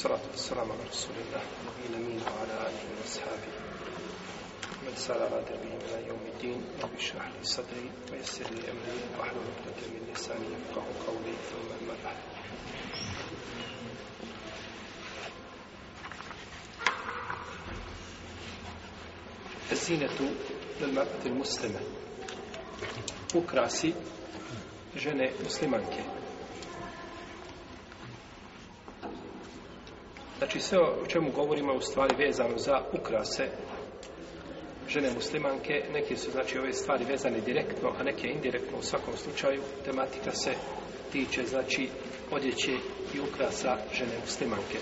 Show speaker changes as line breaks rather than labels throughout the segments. الصلاة والسلام على رسول الله نبينا منه وعلى آله وأصحابه من سار على دربه إلى يوم الدين رب اشرح لي صدري ويسر لي أمري واحلل عقدة من لساني يفقه قولي ثم أما بعد الزينة للمرأة المسلمة ukrasi žene مسلمانكي Znači sve o čemu govorimo u stvari vezano za ukrase žene muslimanke, neke su znači ove stvari vezane direktno, a neke indirektno u svakom slučaju, tematika se tiče znači odjeće i ukrasa žene muslimanke.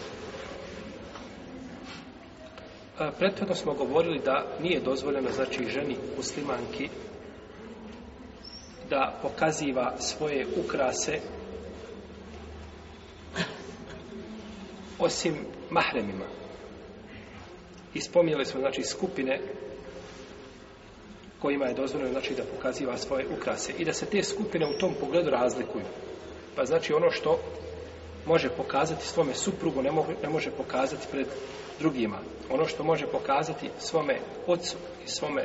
Prethodno smo govorili da nije dozvoljeno znači ženi muslimanki da pokaziva svoje ukrase osim mahremima. I spominjali smo, znači, skupine kojima je dozvoljeno, znači, da pokaziva svoje ukrase. I da se te skupine u tom pogledu razlikuju. Pa znači, ono što može pokazati svome suprugu, ne može, ne može pokazati pred drugima. Ono što može pokazati svome ocu i svome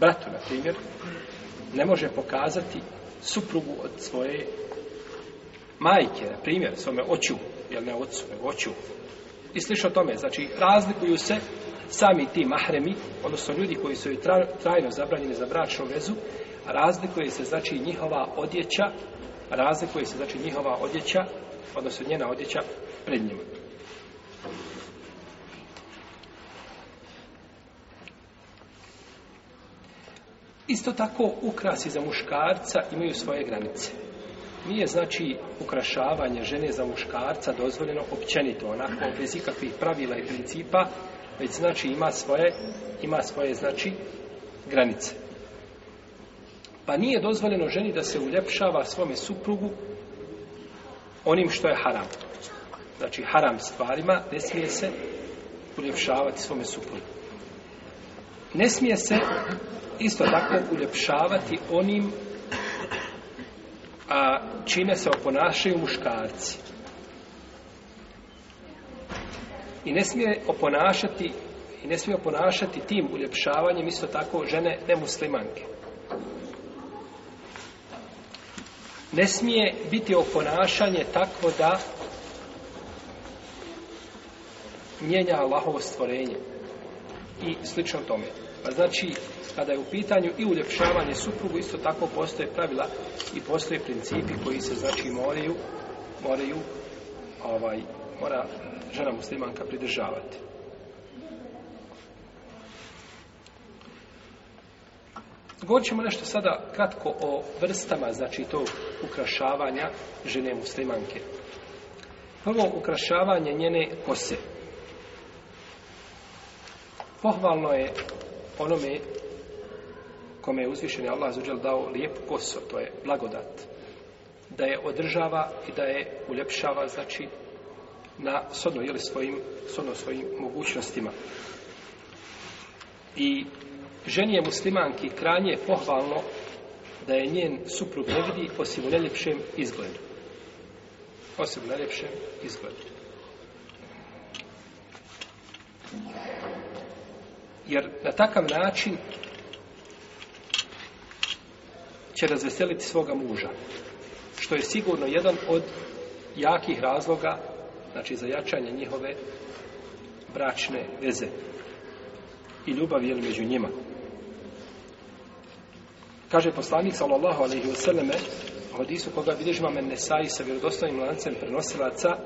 bratu, na primjer, ne može pokazati suprugu od svoje majke, na primjer, svome oću, jel ne ocu, nego oću, i slično tome. Znači, razlikuju se sami ti mahremi, odnosno ljudi koji su trajno zabranjeni za bračnu vezu, razlikuje se, znači, njihova odjeća, razlikuje se, znači, njihova odjeća, odnosno njena odjeća pred njima. Isto tako, ukrasi za muškarca imaju svoje granice nije znači ukrašavanje žene za muškarca dozvoljeno općenito, onako bez ikakvih pravila i principa, već znači ima svoje, ima svoje znači granice. Pa nije dozvoljeno ženi da se uljepšava svome suprugu onim što je haram. Znači haram stvarima ne smije se uljepšavati svome suprugu. Ne smije se isto tako uljepšavati onim a čime se oponašaju muškarci. I ne smije oponašati i ne smije oponašati tim uljepšavanjem isto tako žene nemuslimanke. Ne smije biti oponašanje tako da mijenja Allahovo stvorenje i slično tome. Pa znači, kada je u pitanju i uljepšavanje suprugu, isto tako postoje pravila i postoje principi koji se, znači, moraju, moraju, ovaj, mora žena muslimanka pridržavati. Govorit ćemo nešto sada kratko o vrstama, znači, tog ukrašavanja žene muslimanke. Prvo, ukrašavanje njene kose. Pohvalno je onome kome je uzvišen je Allah zuđel dao lijep koso, to je blagodat, da je održava i da je uljepšava, znači, na sodno, jeli, svojim, sodno svojim mogućnostima. I ženi je muslimanki kranje pohvalno da je njen suprug ne vidi osim u najljepšem izgledu. Osim u najljepšem izgledu. Thank you jer na takav način će razveseliti svoga muža što je sigurno jedan od jakih razloga znači za jačanje njihove bračne veze i ljubav je među njima kaže poslanik sallallahu alaihi wasallam hadisu koga bilježi mamen Nesai sa vjerodostojnim lancem prenosilaca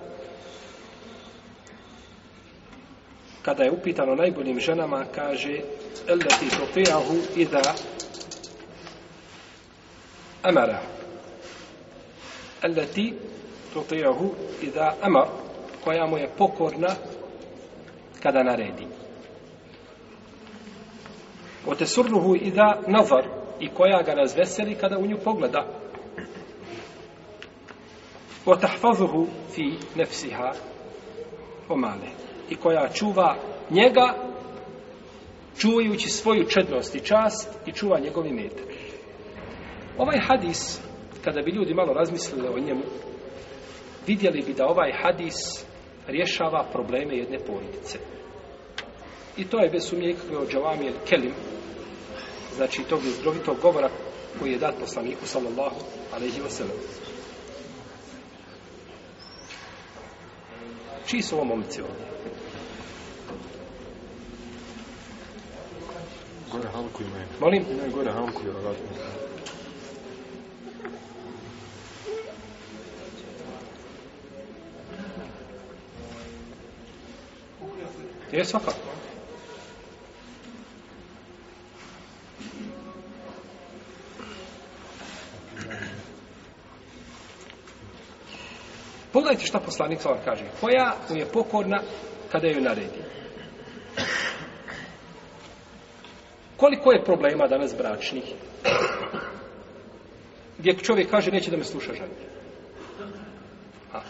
kada je upitano najboljim ženama, kaže Elleti tofijahu ida amara. Elleti tofijahu ida amar, koja mu je pokorna kada naredi. Ote surnuhu ida nazar, i koja ga razveseli kada u nju pogleda. Ote hfazuhu fi nefsiha omale. Ote i koja čuva njega čuvajući svoju čednost i čast i čuva njegov imetak. Ovaj hadis, kada bi ljudi malo razmislili o njemu, vidjeli bi da ovaj hadis rješava probleme jedne porodice. I to je bez sumnje ikakve od Džavamijel Kelim, znači tog izdrovitog govora koji je dat poslaniku sallallahu alaihi wa sallam. Čiji su ovo momci ovdje?
Gore halku ima.
Molim?
Ne, gore halku ima. Gore halku ima. Je svaka.
Pogledajte šta poslanik sa kaže. Koja mu je pokorna kada ju naredi. Koliko je problema danas bračnih? Gdje čovjek kaže neće da me sluša žena. A.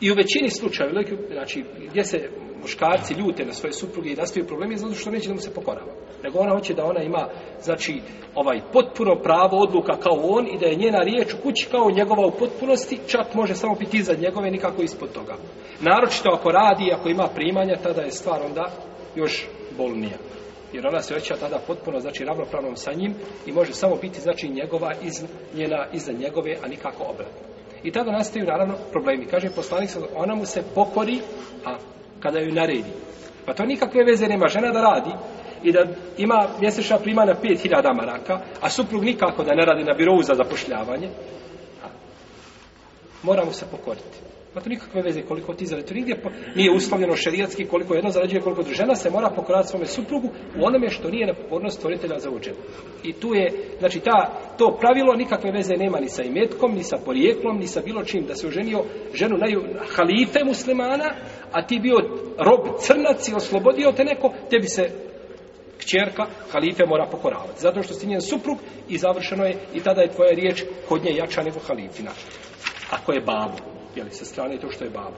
I u većini slučaju, znači, gdje se muškarci ljute na svoje supruge i nastaju probleme, zato što neće da mu se pokorava. Nego ona hoće da ona ima, znači, ovaj potpuno pravo odluka kao on i da je njena riječ u kući kao njegova u potpunosti, čak može samo biti iznad njegove, nikako ispod toga. Naročito ako radi, ako ima primanja, tada je stvar onda još bolnija jer ona se oća tada potpuno znači ravnopravnom sa njim i može samo biti znači njegova iz njena iza njegove a nikako obratno i tada nastaju naravno problemi kaže poslanik sa ona mu se pokori a kada ju naredi pa to nikakve veze nema žena da radi i da ima mjesečna prima na 5000 maraka a suprug nikako da ne radi na birovu za zapošljavanje a, mora mu se pokoriti Ma to nikakve veze koliko ti zarađuje. To nigdje po, nije uslovljeno šerijatski koliko jedna zarađuje, koliko druga. Žena se mora pokorati svome suprugu u onome što nije na pokornost stvoritelja za uđen. I tu je, znači ta, to pravilo nikakve veze nema ni sa imetkom, ni sa porijeklom, ni sa bilo čim. Da se oženio ženu na halife muslimana, a ti bio rob crnac i oslobodio te neko, tebi se kćerka halife mora pokoravati. Zato što si njen suprug i završeno je i tada je tvoja riječ kod nje jača nego halifina. Ako je babu jeli, sa strane to što je babo.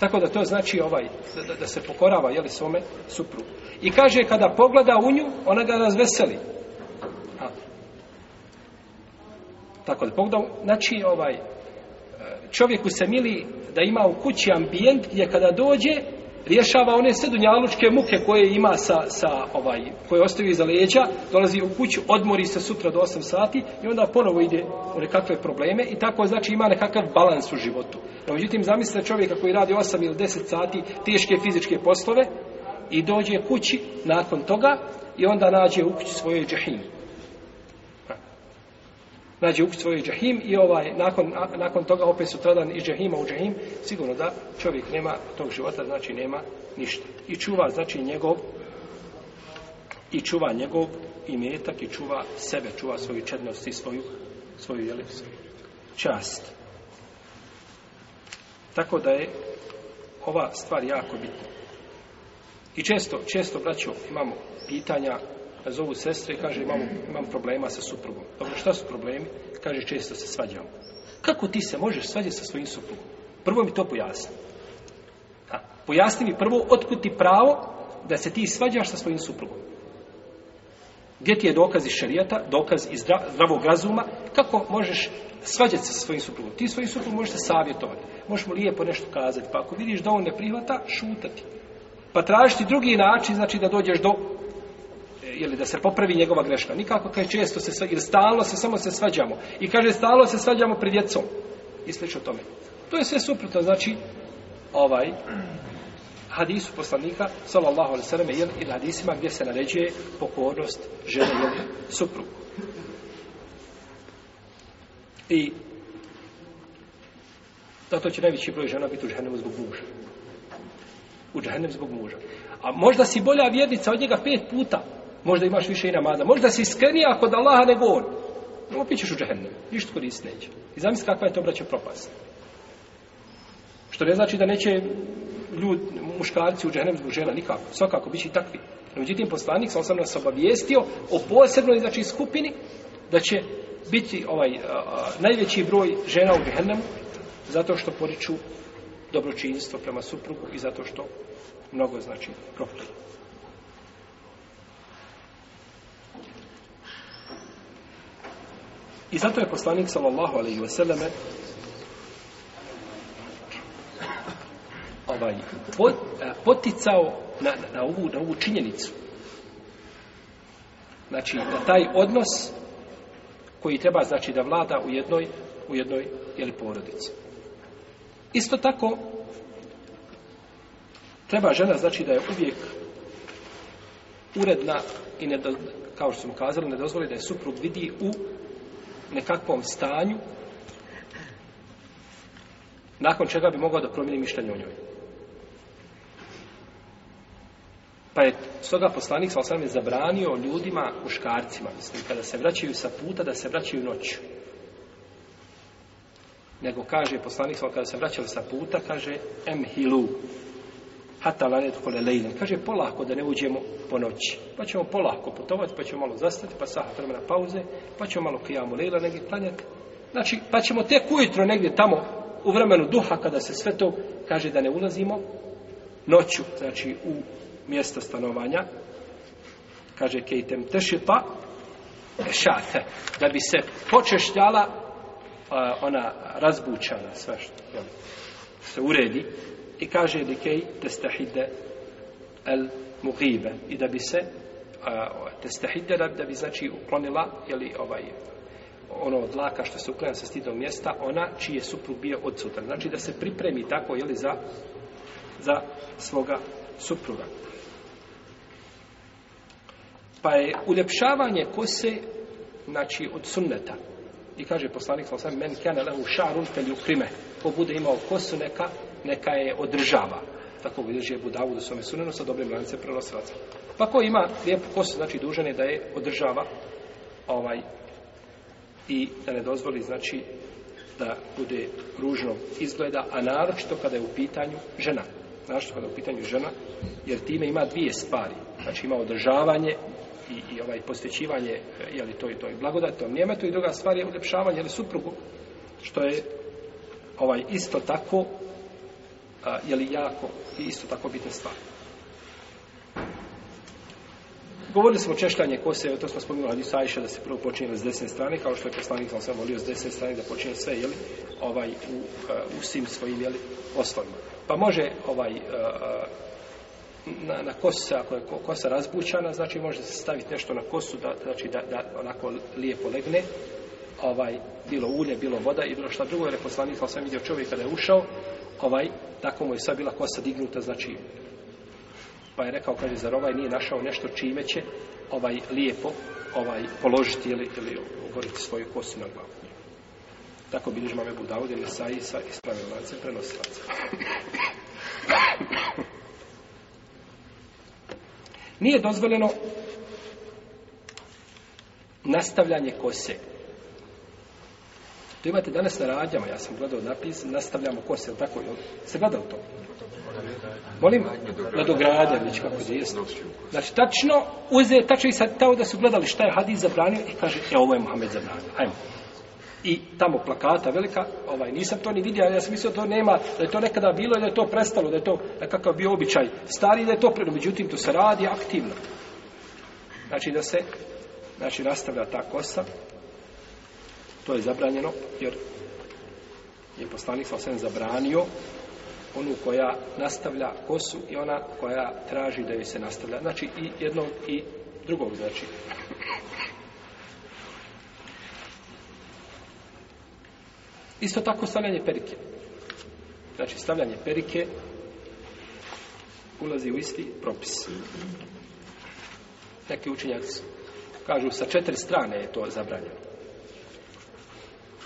Tako da to znači ovaj, da, da se pokorava, jeli, svome supru. I kaže, kada pogleda u nju, ona ga razveseli. A. Tako da pogleda, znači ovaj, e, čovjeku se mili da ima u kući ambijent gdje kada dođe, rješava one sve dunjalučke muke koje ima sa, sa ovaj, koje ostaju iza leđa, dolazi u kuću, odmori se sutra do 8 sati i onda ponovo ide u nekakve probleme i tako znači ima nekakav balans u životu. No, međutim, zamislite čovjeka koji radi 8 ili 10 sati teške fizičke poslove i dođe kući nakon toga i onda nađe u kući svoje džahinu nađe u svoj džahim i ovaj nakon, a, nakon toga opet sutradan iz džahima u džahim, sigurno da čovjek nema tog života, znači nema ništa. I čuva, znači njegov i čuva njegov imetak i čuva sebe, čuva svoju čednost i svoju, svoju jelipsu. Čast. Tako da je ova stvar jako bitna. I često, često, braćo, imamo pitanja pa zovu sestre i kaže imam, imam problema sa suprugom. Dobro, šta su problemi? Kaže često se svađamo. Kako ti se možeš svađati sa svojim suprugom? Prvo mi to pojasni. Ha, pojasni mi prvo otkud ti pravo da se ti svađaš sa svojim suprugom. Gdje ti je dokaz iz šarijata, dokaz iz zdravog razuma, kako možeš svađati se sa svojim suprugom? Ti svojim suprugom možeš se savjetovati, možeš mu lijepo nešto kazati, pa ako vidiš da on ne prihvata, šutati. Pa tražiti drugi način, znači da dođeš do ili da se popravi njegova greška. Nikako kaže često se ili stalno se samo se svađamo. I kaže stalno se svađamo pred djecom. I slično tome. To je sve suprotno, znači ovaj hadisu poslanika sallallahu alejhi ve selleme jer i hadisima gdje se naređuje pokornost žene i suprugu. I zato će najveći broj žena biti u džahnemu zbog muža. U džahnemu zbog muža. A možda si bolja vjernica od njega pet puta, možda imaš više i namada, možda si iskrenija kod Allaha nego on, opićeš u džahennem, ništa korist neće. I zamisli kakva je to braće propast. Što ne znači da neće ljud, muškarci u džahennem zbog žena nikako, svakako, bit će i takvi. Međutim, poslanik sam sam nas obavijestio o posebnoj znači, skupini da će biti ovaj a, a, najveći broj žena u džahennemu zato što poriču dobročinstvo prema suprugu i zato što mnogo znači propuštaju. I zato je poslanik sallallahu alaihi wa sallame ovaj, pot, e, poticao na, na, ovu, na ovu činjenicu. Znači, na taj odnos koji treba, znači, da vlada u jednoj, u jednoj, jeli, porodici. Isto tako, treba žena, znači, da je uvijek uredna i ne, kao što smo kazali, ne dozvoli da je suprug vidi u nekakvom stanju nakon čega bi mogao da promijeni mišljenje o njoj. Pa je stoga poslanik sa osam je zabranio ljudima, muškarcima, mislim, kada se vraćaju sa puta, da se vraćaju noću. Nego kaže poslanik sa kada se vraćali sa puta, kaže, em hilu, Hata la netu kole lejlen. Kaže, polako da ne uđemo po noći. Pa ćemo polako putovati, pa ćemo malo zastati, pa sahat vremena pauze, pa ćemo malo kijamu lejla negdje klanjati. Znači, pa ćemo tek ujutro negdje tamo, u vremenu duha, kada se sve to kaže da ne ulazimo noću, znači u mjesto stanovanja, kaže Kejtem Tešipa, šate, da bi se počešljala uh, ona razbučana sve što jel, se uredi, I kaže likej testahide el mugibe i da bi se testahide da, da bi znači uklonila ili ovaj ono od laka što se uklanja sa stidnog mjesta ona čije suprug bio odsutan znači da se pripremi tako jeli za za svoga supruga pa je uljepšavanje kose znači od sunneta i kaže poslanik sam men kene lehu šarun fel jukrime ko bude imao kosu neka neka je održava. Tako vidiš je budavu da su me sunenu sa dobrim lance prenosilaca. Pa ko ima lijepu kosu, znači dužan je da je održava ovaj i da ne dozvoli, znači da bude ružno izgleda, a naročito kada je u pitanju žena. Naročito kada je u pitanju žena, jer time ima dvije stvari. Znači ima održavanje i, i ovaj posvećivanje, je li to i to i blagodat, to nije to i druga stvar je uljepšavanje, je li suprugu, što je ovaj isto tako je li jako i isto tako bitne stvari. Govorili smo češljanje kose, to smo spominjali Hadisu Ajša, da se prvo počinje s desne strane, kao što je poslanik sam volio s desne strane da počinje sve, je li, ovaj, u, u svim svojim, je li, osnovima. Pa može ovaj, na, na kose, ako je kosa razbućana, znači može se staviti nešto na kosu, da, znači da, da onako lijepo legne, ovaj, bilo ulje, bilo voda i bilo šta drugo, jer je poslanik sam vidio čovjeka da je ušao, ovaj, tako mu je sva bila kosa dignuta, znači, pa je rekao, kaže, zar ovaj nije našao nešto čime će ovaj lijepo ovaj položiti ili, ili ugoriti svoju kosu na glavu. Tako bi nižma me budao, jer je saji sa ispravim lance prenosilaca. nije dozvoljeno nastavljanje kose To imate danas na radnjama, ja sam gledao napis, nastavljamo kurs, je li tako? Ste gledali to? Molim? Na dogradnje, već kako je jesno. Znači, tačno, uze, tačno i sad, tao da su gledali šta je Hadid zabranio, i kaže, e, ovo je Mohamed zabranio, hajmo i tamo plakata velika, ovaj nisam to ni vidio, ali ja sam mislio da to nema, da je to nekada bilo i da je to prestalo, da je to kakav bio običaj. Stari da je to, preno, međutim, to se radi aktivno. Znači da se, znači nastavlja ta kosa, To je zabranjeno, jer je poslanik sa osvijem zabranio onu koja nastavlja kosu i ona koja traži da ju se nastavlja. Znači i jednog i drugog znači. Isto tako stavljanje perike. Znači stavljanje perike ulazi u isti propis. Neki učinjaci kažu sa četiri strane je to zabranjeno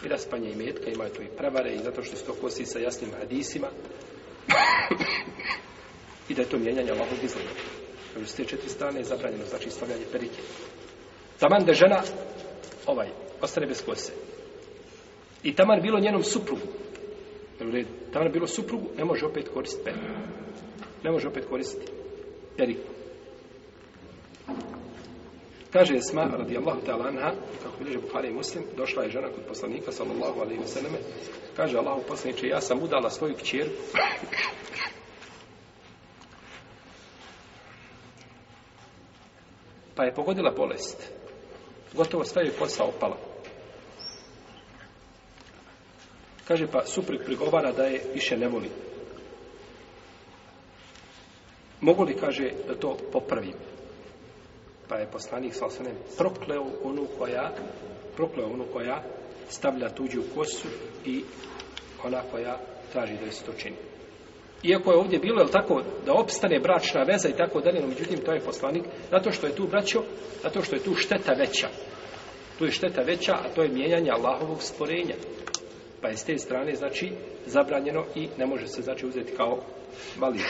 i raspanja i metka, imaju to i prevare i zato što se to kosi sa jasnim hadisima i da je to mijenjanje Allahog izgleda. Kažu s te četiri strane je zabranjeno, znači stavljanje perike. Taman da žena, ovaj, ostane bez kose. I taman bilo njenom suprugu. Taman bilo suprugu, ne može opet koristiti periku. Ne može opet koristiti periku. Kaže Esma, radijallahu ta'ala anha, kako bilježe Bukhari i Muslim, došla je žena kod poslanika, sallallahu alaihi wasallam, kaže Allah u poslaniče, ja sam udala svoju kćer, pa je pogodila bolest. Gotovo sve je posao opala. Kaže, pa suprik prigovara da je više ne voli. Mogu li, kaže, da to popravim? pa je poslanik sa osvrnem prokleo onu koja prokleo onu koja stavlja tuđu kosu i ona koja traži da se to čini. Iako je ovdje bilo, je tako, da opstane bračna veza i tako dalje, no međutim, to je poslanik, zato što je tu braćo, zato što je tu šteta veća. Tu je šteta veća, a to je mijenjanje Allahovog sporenja. Pa je s te strane, znači, zabranjeno i ne može se, znači, uzeti kao validno.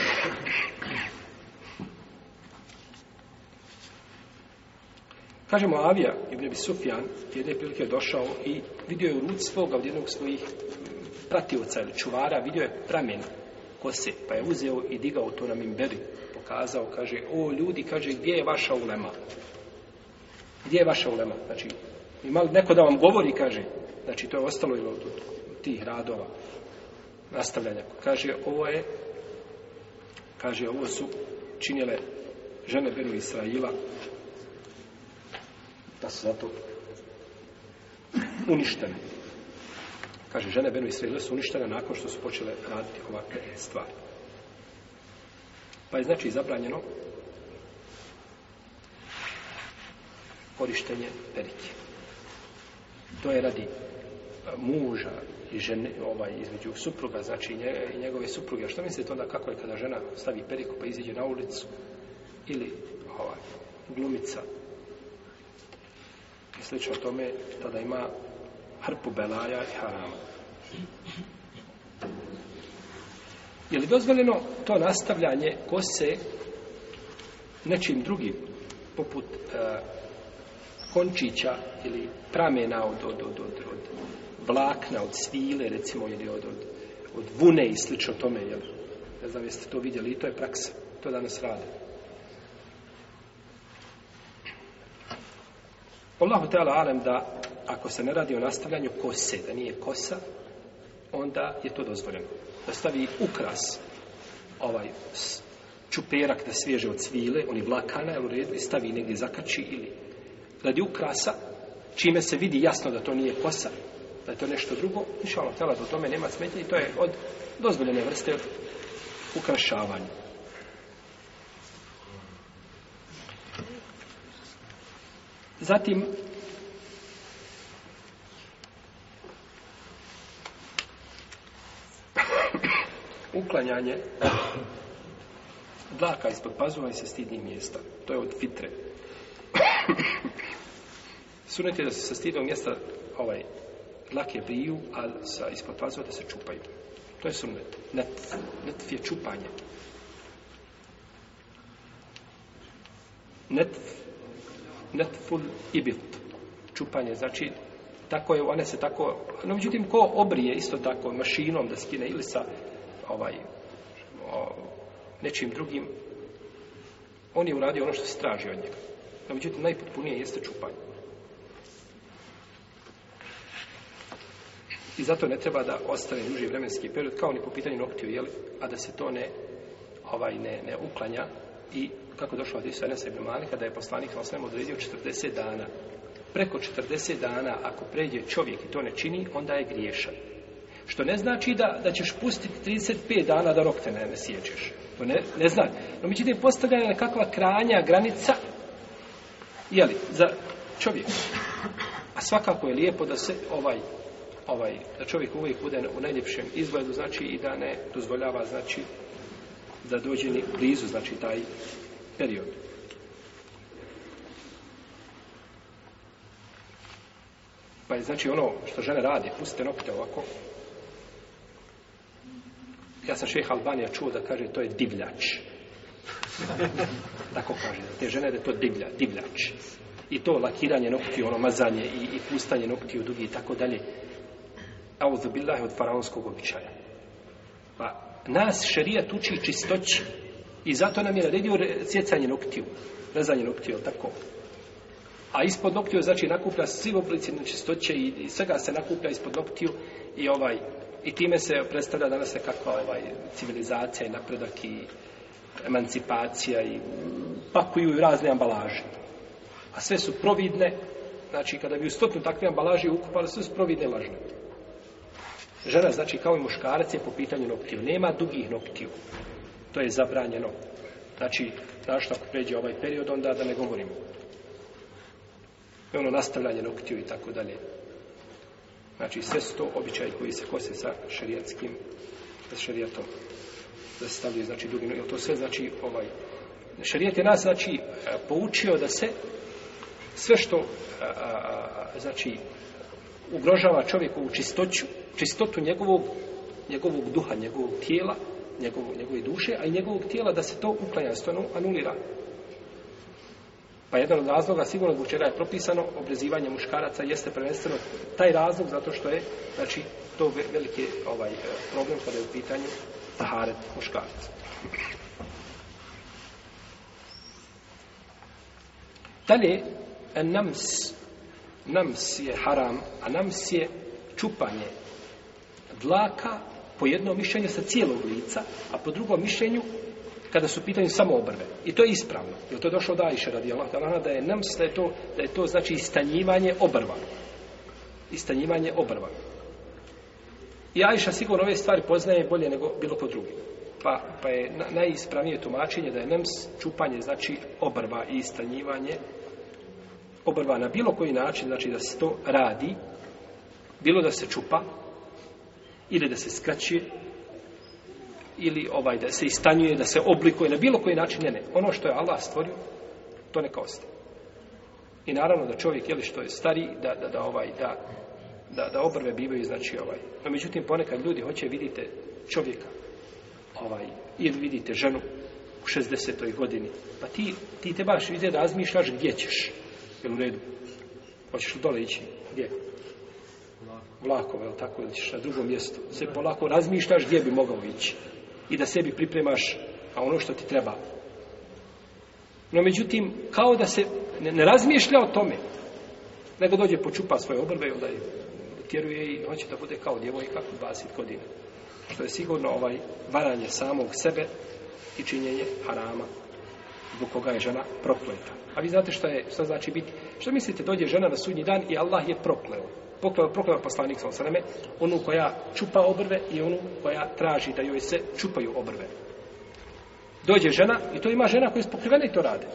Kaže Moavija, Ibn Abi Sufjan, jedne prilike došao i vidio je u ruci svoga od jednog svojih prativca ili čuvara, vidio je pramen kose, pa je uzeo i digao to na mimberi. Pokazao, kaže, o ljudi, kaže, gdje je vaša ulema? Gdje je vaša ulema? Znači, ima neko da vam govori, kaže, znači, to je ostalo ili od tih radova nastavljanja. Kaže, ovo je, kaže, ovo su činile žene Benu Israila, da su zato uništene. Kaže, žene Benu Israele su uništene nakon što su počele raditi ovakve stvari. Pa je znači zabranjeno korištenje perike. To je radi e, muža i žene, ovaj, između supruga, znači nje, i njegove supruge. A što mislite onda kako je kada žena stavi periku pa izjeđe na ulicu ili ovaj, glumica i slično tome, tada ima hrpu belaja i harama. Je li dozvoljeno to nastavljanje kose nečim drugim, poput e, končića ili pramena od, od, od, od, od vlakna, od svile, recimo, ili od, od, od vune i slično tome, jel? Ne znam, jeste to vidjeli, i to je praksa, to danas radimo. Allahu Teala alem da ako se ne radi o nastavljanju kose, da nije kosa, onda je to dozvoljeno. Da stavi ukras ovaj čuperak da svježe od svile, oni vlakana, u redu, stavi negdje zakači ili radi ukrasa, čime se vidi jasno da to nije kosa, da je to nešto drugo, inša Allah Teala do tome nema smetnje i to je od dozvoljene vrste ukrašavanja. Zatim, uklanjanje dlaka ispod pazuma i sa stidnih mjesta. To je od fitre. Sunet je da se sa stidnog mjesta ovaj, dlake briju, a sa ispod pazuma da se čupaju. To je sunet. Net, netf je čupanje. Netf netful ibit. Čupanje, znači, tako je, one se tako, no međutim, ko obrije isto tako mašinom da skine ili sa ovaj, o, nečim drugim, on je uradio ono što se traži od njega. No međutim, najpotpunije jeste čupanje. I zato ne treba da ostane duži vremenski period, kao ni po pitanju noktiju, jel? a da se to ne, ovaj, ne, ne uklanja i kako došlo od Isu Enesa ibn Malika, da je poslanik na svemu odredio 40 dana. Preko 40 dana, ako pređe čovjek i to ne čini, onda je griješan. Što ne znači da, da ćeš pustiti 35 dana da rok te ne, ne sjećeš. To ne, ne znači. No mi ćete postavljati nekakva kranja, granica, jeli, za čovjek. A svakako je lijepo da se ovaj ovaj da čovjek uvijek bude u najljepšem izgledu, znači i da ne dozvoljava, znači da dođe ni blizu, znači taj period. Pa je znači ono što žene radi, puste nokte ovako. Ja sam šeha Albanija čuo da kaže to je divljač. Tako kaže, te žene da to divlja, divljač. I to lakiranje noktiju, ono mazanje i, i pustanje noktiju dugi i tako dalje. Auzubillah je od faraonskog običaja. Pa nas šerijat uči čistoći I zato nam je naredio cjecanje noktiju, rezanje noktiju, tako. A ispod noktiju, znači, nakuplja svi oblici nečistoće i, i svega se nakuplja ispod noktiju i ovaj, i time se predstavlja danas nekakva ovaj, civilizacija i napredak i emancipacija i pakuju i razne ambalaže. A sve su providne, znači, kada bi u stotnu takve ambalaže ukupali, sve su providne lažne. Žena, znači, kao i muškarac je po pitanju noktiju. Nema dugih noktiju. To je zabranjeno. Znači, našto ako pređe ovaj period, onda da ne govorimo. I ono nastavljanje noktiju i tako dalje. Znači, sve su to običaje koji se kose sa šarijatskim, sa šarijatom. Da se stavljaju, znači, dugino. Jel to sve, znači, ovaj... Šarijat je nas, znači, e, poučio da se sve što, e, a, a, a, znači, ugrožava čovjeku u čistoću, čistotu njegovog, njegovog duha, njegovog tijela, njegov, njegove duše, a i njegovog tijela da se to uklanjanstveno anulira. Pa jedan od razloga, sigurno zbog čega je propisano, obrezivanje muškaraca jeste prvenstveno taj razlog zato što je, znači, to veliki ovaj, e, problem kada je u pitanju taharet muškaraca. Dalje, e, nams, nams je haram, a nams je čupanje dlaka po jednom mišljenju sa cijelog lica, a po drugom mišljenju kada su pitanju samo obrve. I to je ispravno. Jer to je došlo da iša radi Allah talana, da je nams, da je to, da je to znači istanjivanje obrva. Istanjivanje obrva. I Ajša sigurno ove stvari poznaje bolje nego bilo ko drugi. Pa, pa je najispravnije tumačenje da je nems čupanje, znači obrva i istanjivanje obrva na bilo koji način, znači da se to radi, bilo da se čupa, ili da se skraćuje, ili ovaj da se istanjuje, da se oblikuje na bilo koji način, ne, ne. Ono što je Allah stvorio, to neka ostaje. I naravno da čovjek, jeli što je stari, da, da, da ovaj, da, da, da obrve bivaju, znači ovaj. No, međutim, ponekad ljudi hoće, vidite čovjeka, ovaj, ili vidite ženu u 60. godini, pa ti, ti te baš vidite da razmišljaš gdje ćeš, jel u redu? Hoćeš li dole ići? Gdje? vlakove, ili tako, ili ćeš na drugom mjestu. Sve polako razmišljaš gdje bi mogao ići. I da sebi pripremaš a ono što ti treba. No, međutim, kao da se ne, ne razmišlja o tome, nego dođe počupa svoje obrve i onda je tjeruje i hoće da bude kao djevojka u 20 godina. Što je sigurno ovaj varanje samog sebe i činjenje harama zbog koga je žena prokleta. A vi znate što, je, što znači biti? Što mislite, dođe žena na sudnji dan i Allah je prokleo? poklao, poklao poslanik sa osreme, onu koja čupa obrve i onu koja traži da joj se čupaju obrve. Dođe žena, i to ima žena koja je spokrivena i to rade.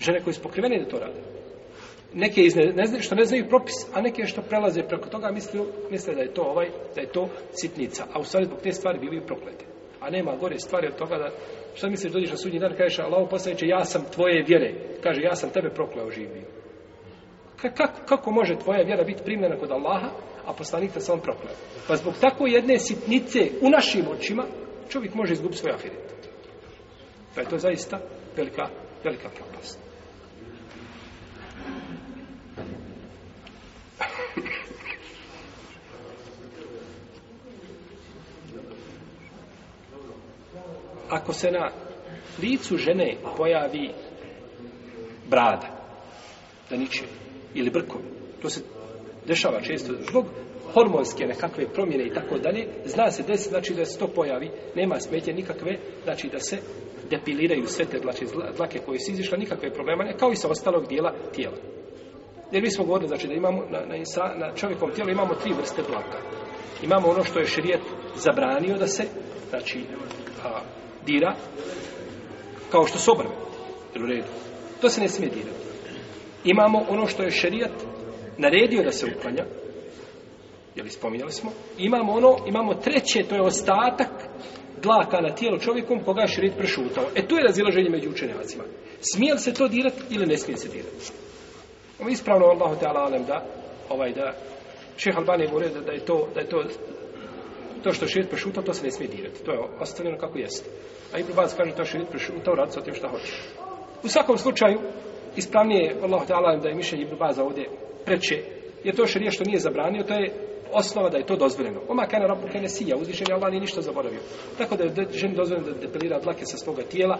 Žene koje su pokrivene da to rade. Neke izne, ne zna, što ne znaju propis, a neke što prelaze preko toga, mislio, misle da je to ovaj, da je to sitnica. A u stvari zbog te stvari bivaju proklete. A nema gore stvari od toga da, što misliš, dođeš na sudnji dan, kažeš, Allah poslaniče, ja sam tvoje vjere. Kaže, ja sam tebe prokleo živio kako, kako može tvoja vjera biti primljena kod Allaha, a poslanik te sam proklad? Pa zbog tako jedne sitnice u našim očima, čovjek može izgub svoj afirit. Pa je to zaista velika, velika propast. Ako se na licu žene pojavi brada, da ničemu, ili brkovi. To se dešava često zbog hormonske nekakve promjene i tako dalje. Zna se desiti, znači da se to pojavi, nema smetje nikakve, znači da se depiliraju sve te znači, dlake koje su izišle, nikakve problema, kao i sa ostalog dijela tijela. Jer mi smo govorili, znači da imamo na, na, insa, na čovjekom tijelu imamo tri vrste dlaka. Imamo ono što je šrijet zabranio da se, znači, a, dira, kao što su obrve, jer u redu. To se ne smije dirati imamo ono što je šerijat naredio da se uklanja jeli spominjali smo imamo ono imamo treće to je ostatak dlaka na tijelu čovjekom koga je šerijat prešutao e tu je razilaženje među učenjacima smije li se to dirati ili ne smije se dirati ovo ispravno Allahu Teala alem da ovaj da Šeh Albani govorio da, da je to da je to to što šerijat prešutao to se ne smije dirati to je ostavljeno kako jeste a Ibn Bas kaže to šerijat prešutao radi sa tim šta hoće u svakom slučaju ispravnije je, Allah ta'ala, da je mišljenje Ibn Baza ovdje preče, jer to šarija što nije zabranio, to je osnova da je to dozvoljeno. Oma kana rabu kane sija, uzvišen je Allah nije ništa zaboravio. Tako da je ženi dozvoljeno da depilira dlake sa svoga tijela,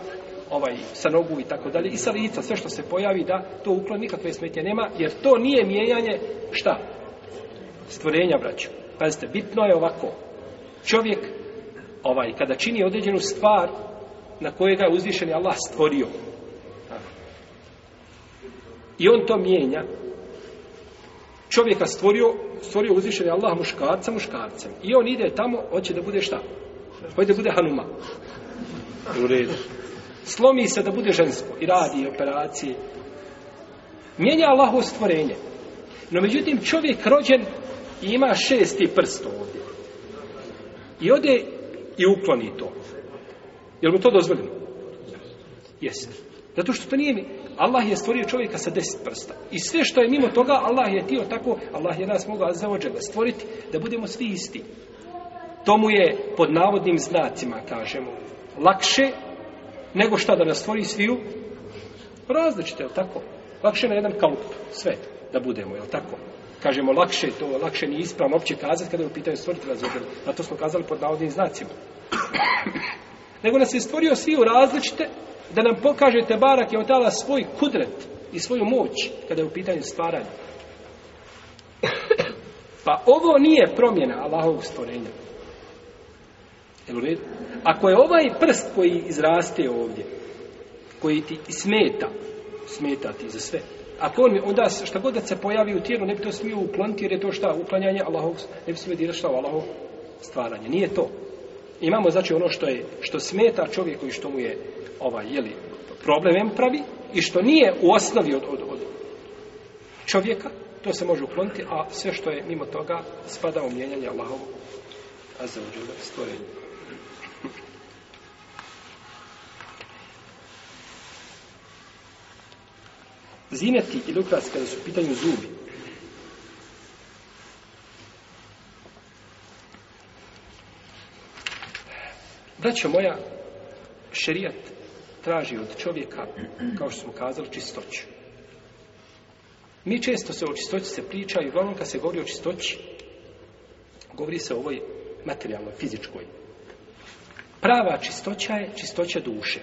ovaj, sa nogu i tako dalje, i sa lica, sve što se pojavi, da to ukloni, nikakve smetnje nema, jer to nije mijenjanje, šta? Stvorenja, braću. Pazite, bitno je ovako. Čovjek, ovaj, kada čini određenu stvar na kojega je uzvišen je Allah stvorio, I on to mijenja. Čovjeka stvorio, stvorio uzvišenje Allah muškarca muškarcem. I on ide tamo, hoće da bude šta? Hoće da bude Hanuma. U redu. Slomi se da bude žensko i radi operacije. Mijenja Allah u stvorenje. No međutim, čovjek rođen ima šesti prst ovdje. I ode i ukloni to. Jel mu to dozvoljeno? Jeste. Zato što to nije, Allah je stvorio čovjeka sa deset prsta. I sve što je mimo toga, Allah je tio tako, Allah je nas mogao zaođega stvoriti, da budemo svi isti. Tomu je pod navodnim znacima, kažemo, lakše nego šta da nas stvori sviju? Različite, je tako? Lakše na jedan kalup, sve, da budemo, je tako? Kažemo, lakše to, lakše ni ispravno opće kazati kada je u pitanju stvoriti razvođenu. A to smo kazali pod navodnim znacima. nego nas je stvorio sviju različite, da nam pokažete barak je otala svoj kudret i svoju moć kada je u pitanju stvaranja. Pa ovo nije promjena Allahovog stvorenja. Ako je ovaj prst koji izraste ovdje, koji ti smeta, smeta ti za sve, ako on onda šta god da se pojavi u tijelu, ne bi to smio uplanti, jer je to šta, uklanjanje Allahovog, ne bi smio dirati šta u Allahovog stvaranje. Nije to. Nije to. Imamo znači ono što je što smeta čovjeku i što mu je ovaj jeli problemem pravi i što nije u osnovi od od od čovjeka, to se može ukloniti, a sve što je mimo toga spada u mijenjanje Allahovu a za uđele stvorenje. Zineti i lukrati kada su u pitanju zubi, Braćo moja, šerijat traži od čovjeka, kao što smo kazali, čistoću. Mi često se o čistoći se priča i uglavnom kad se govori o čistoći, govori se o ovoj materijalnoj, fizičkoj. Prava čistoća je čistoća duše.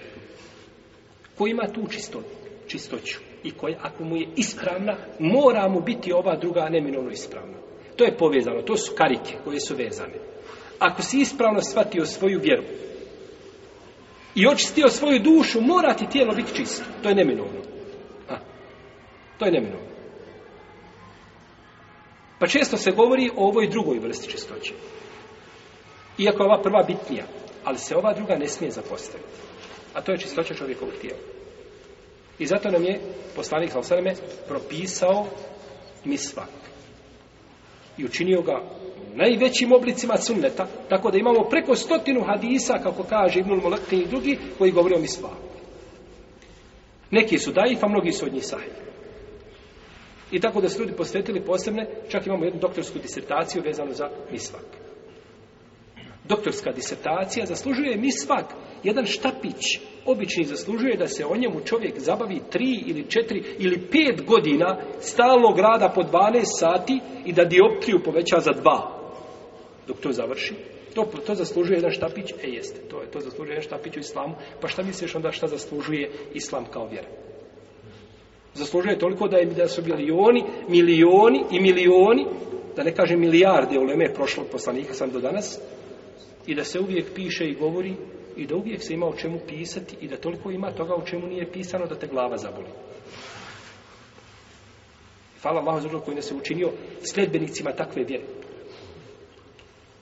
Ko ima tu čistoću? čistoću i koja, ako mu je ispravna, mora mu biti ova druga neminovno ispravna. To je povezano, to su karike koje su vezane ako si ispravno shvatio svoju vjeru i očistio svoju dušu, mora ti tijelo biti čisto. To je neminovno. A, to je neminovno. Pa često se govori o ovoj drugoj vrsti čistoće. Iako je ova prva bitnija, ali se ova druga ne smije zapostaviti. A to je čistoća čovjekovog tijela. I zato nam je poslanik Salosaleme propisao misvak i učinio ga najvećim oblicima sunneta, tako da imamo preko stotinu hadisa, kako kaže Ibnul Molekin i drugi, koji govori o misvaku. Neki su daif, a mnogi su od njih sahi. I tako da su ljudi posvetili posebne, čak imamo jednu doktorsku disertaciju vezanu za misvaku doktorska disertacija zaslužuje mi svak jedan štapić obični zaslužuje da se o njemu čovjek zabavi tri ili četiri ili pet godina stalnog rada po 12 sati i da dioptriju poveća za dva dok to završi to, to zaslužuje jedan štapić e jeste, to, je, to zaslužuje jedan štapić u islamu pa šta misliš onda šta zaslužuje islam kao vjera zaslužuje toliko da, je, da su milioni milioni i milioni da ne kažem milijarde u Leme prošlog poslanika sam do danas, i da se uvijek piše i govori i da uvijek se ima o čemu pisati i da toliko ima toga o čemu nije pisano da te glava zaboli. Hvala Allahu za koji nas je učinio sledbenicima takve vjere.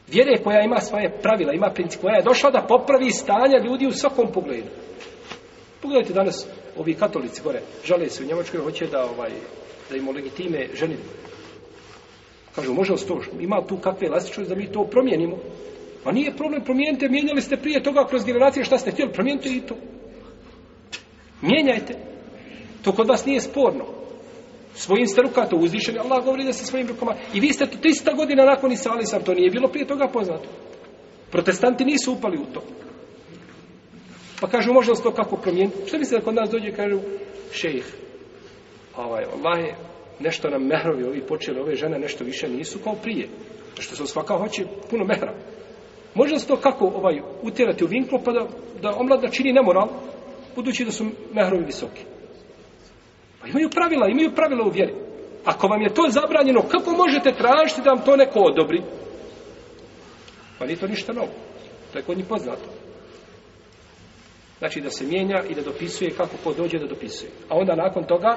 Vjere koja ima svoje pravila, ima princip, koja je došla da popravi stanja ljudi u svakom pogledu. Pogledajte danas, ovi katolici gore, žale se u Njemačkoj, hoće da, ovaj, da im legitime ženitbu. Kažu, može li to, ima tu kakve elastičnosti da mi to promijenimo? Pa nije problem, promijenite, mijenjali ste prije toga kroz generacije šta ste htjeli, promijenite i to. Mijenjajte. To kod vas nije sporno. Svojim ste rukato uzdišeni, Allah govori da ste svojim rukama. I vi ste 300 godina nakon i sali sam, to nije bilo prije toga poznato. Protestanti nisu upali u to. Pa kažu, može li se to kako promijeniti? Što mislite da kod nas dođe i kažu, šejih, ovaj, Allah je, nešto nam mehrovi ovi počeli, ove žene nešto više nisu kao prije. Što su svaka hoće puno mehrovi. Može se to kako ovaj, utjerati u vinklo pa da, da omladna čini nemoral, budući da su mehrovi visoki? Pa imaju pravila, imaju pravila u vjeri. Ako vam je to zabranjeno, kako možete tražiti da vam to neko odobri? Pa nije to ništa novo. To je kod njih poznato. Znači da se mijenja i da dopisuje kako ko dođe da dopisuje. A onda nakon toga,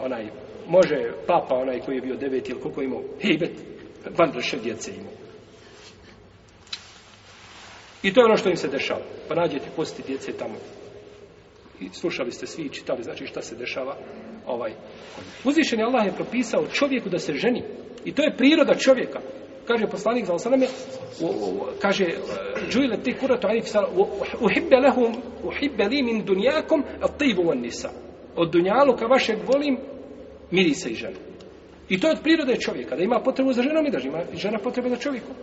onaj, može papa, onaj koji je bio devet ili koliko imao, hejbet, bandrše djece imao. I to je ono što im se dešava. Pa nađete posti djece tamo. I slušali ste svi i čitali, znači šta se dešava. Ovaj. Uzvišen je Allah je propisao čovjeku da se ženi. I to je priroda čovjeka. Kaže poslanik za osaname, kaže, e, džujle te kuratu anif sara, uhibbe lehum, uhibbe li min dunjakom, a tajbu on nisa. Od dunjaluka vašeg volim, miri se i žene. I to je od prirode čovjeka, da ima potrebu za ženom i da ima žena potrebe za čovjekom.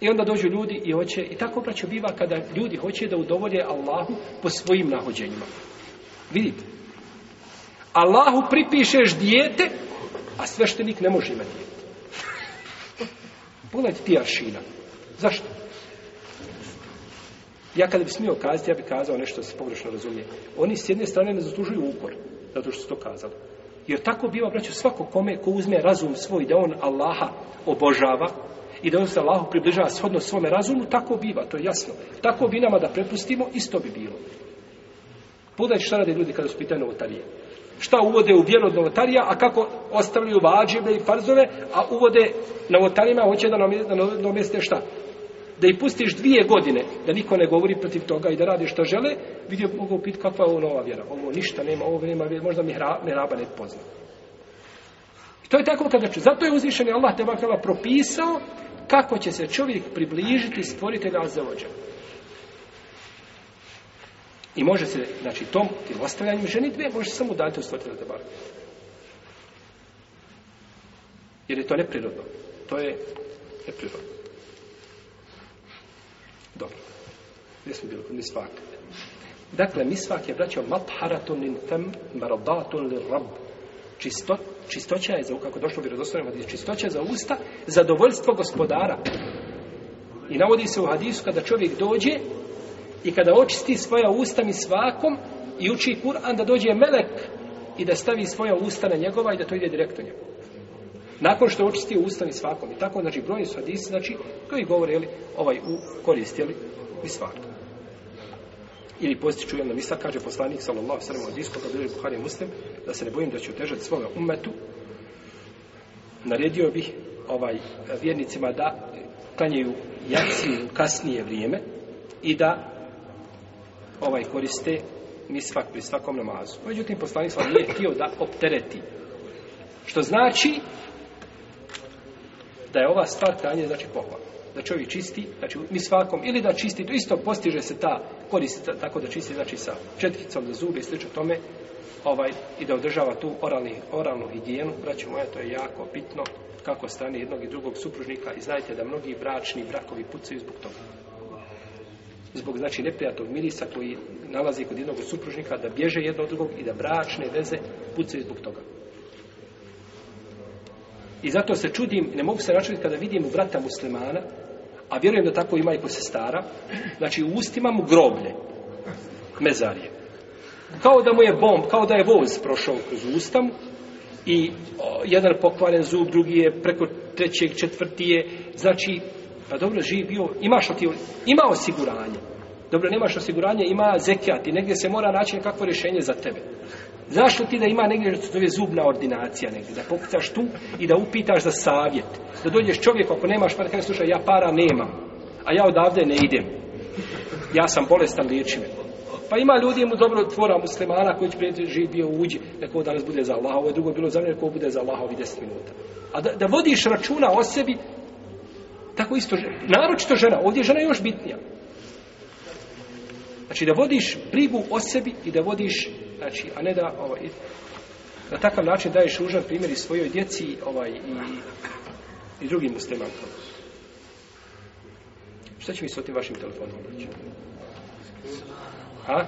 I onda dođu ljudi i hoće, i tako braćo biva kada ljudi hoće da udovolje Allahu po svojim nahođenjima. Vidite? Allahu pripišeš dijete, a sveštenik ne može imati dijete. Pogledajte ti aršina. Zašto? Ja kada bi smio kazati, ja bi kazao nešto da se pogrešno razumije. Oni s jedne strane ne zaslužuju ukor, zato što su to kazali. Jer tako biva, braćo, svako kome ko uzme razum svoj da on Allaha obožava, i da on se Allahu približava shodno svome razumu, tako biva, to je jasno. Tako bi nama da prepustimo, isto bi bilo. Pogledajte šta rade ljudi kada su pitanje novotarije. Šta uvode u vjeru od novotarija, a kako ostavljaju vađive i farzove, a uvode novotarijima, hoće da namjeste šta? Da i pustiš dvije godine, da niko ne govori protiv toga i da radi šta žele, vidio mogu pit kakva je ovo nova vjera. Ovo ništa nema, ovo nema vjera, možda mi hraba ne pozna. To je tako kada ću. Zato je uzvišen Allah te propisao kako će se čovjek približiti stvoritelja Azeođa. I može se, znači, tom tilostavljanjem ženitve, može se samo udaljiti u stvoritelja Tebara. Jer je to neprirodno. To je neprirodno. Dobro. Gdje smo bili? Mi svak. Dakle, mi svak je braćao matharatun in tem maradatun li rab. Čistot, čistoća je za kako došlo bi razostavljeno vodi, čistoća za usta, zadovoljstvo gospodara. I navodi se u hadisu kada čovjek dođe i kada očisti svoja usta mi svakom i uči Kur'an da dođe melek i da stavi svoja usta na njegova i da to ide direktno njemu. Nakon što očisti usta mi svakom. I tako, znači, brojni su hadisi, znači, koji govore, jeli, ovaj, u koristili mi svakom ili postiču jedna misla, kaže poslanik sallallahu sallam od iskoga, bilo je Buhari muslim, da se ne bojim da će otežati svome umetu, naredio bih ovaj, vjernicima da klanjaju jaci u kasnije vrijeme i da ovaj koriste mi svak pri svakom namazu. Međutim, poslanik sallam nije htio da optereti. Što znači da je ova stvar klanje znači pohvala da čovjek čisti, znači mi svakom, ili da čisti, to isto postiže se ta korista, tako da čisti, znači sa četkicom za zube i slično tome, ovaj, i da održava tu oralni, oralnu higijenu, braći moja, to je jako bitno kako stane jednog i drugog supružnika i znajte da mnogi bračni brakovi pucaju zbog toga. Zbog, znači, neprijatnog mirisa koji nalazi kod jednog supružnika da bježe jedno od drugog i da bračne veze pucaju zbog toga. I zato se čudim, ne mogu se računiti kada vidim u brata muslimana, A vjerujem da tako ima i ko se stara. Znači, u ustima mu groblje. Mezarje. Kao da mu je bomb, kao da je voz prošao kroz ustam i o, jedan pokvaren zub, drugi je preko trećeg, četvrti je. Znači, pa dobro, živ bio, imaš ti, ima osiguranje. Dobro, nemaš osiguranje, ima zekijat i negdje se mora naći nekakvo rješenje za tebe. Zašto ti da ima negdje što se zove zubna ordinacija negdje, da pokucaš tu i da upitaš za savjet, da dođeš čovjek ako nemaš para, kada slušaj, ja para nemam, a ja odavde ne idem, ja sam bolestan, liječi me. Pa ima ljudi mu dobro tvora muslimana koji će prijeti bio uđi, neko danas bude za Allah, ovo je drugo bilo za mene, neko bude za Allah ovi deset minuta. A da, da vodiš računa o sebi, tako isto, naročito žena, ovdje je žena još bitnija. Znači da vodiš brigu o sebi i da vodiš znači, a ne da, ovaj, na takav način daješ ružan primjer i svojoj djeci, ovaj, i, i drugim muslimanom. Šta će mi s otim vašim telefonom reći? Ha?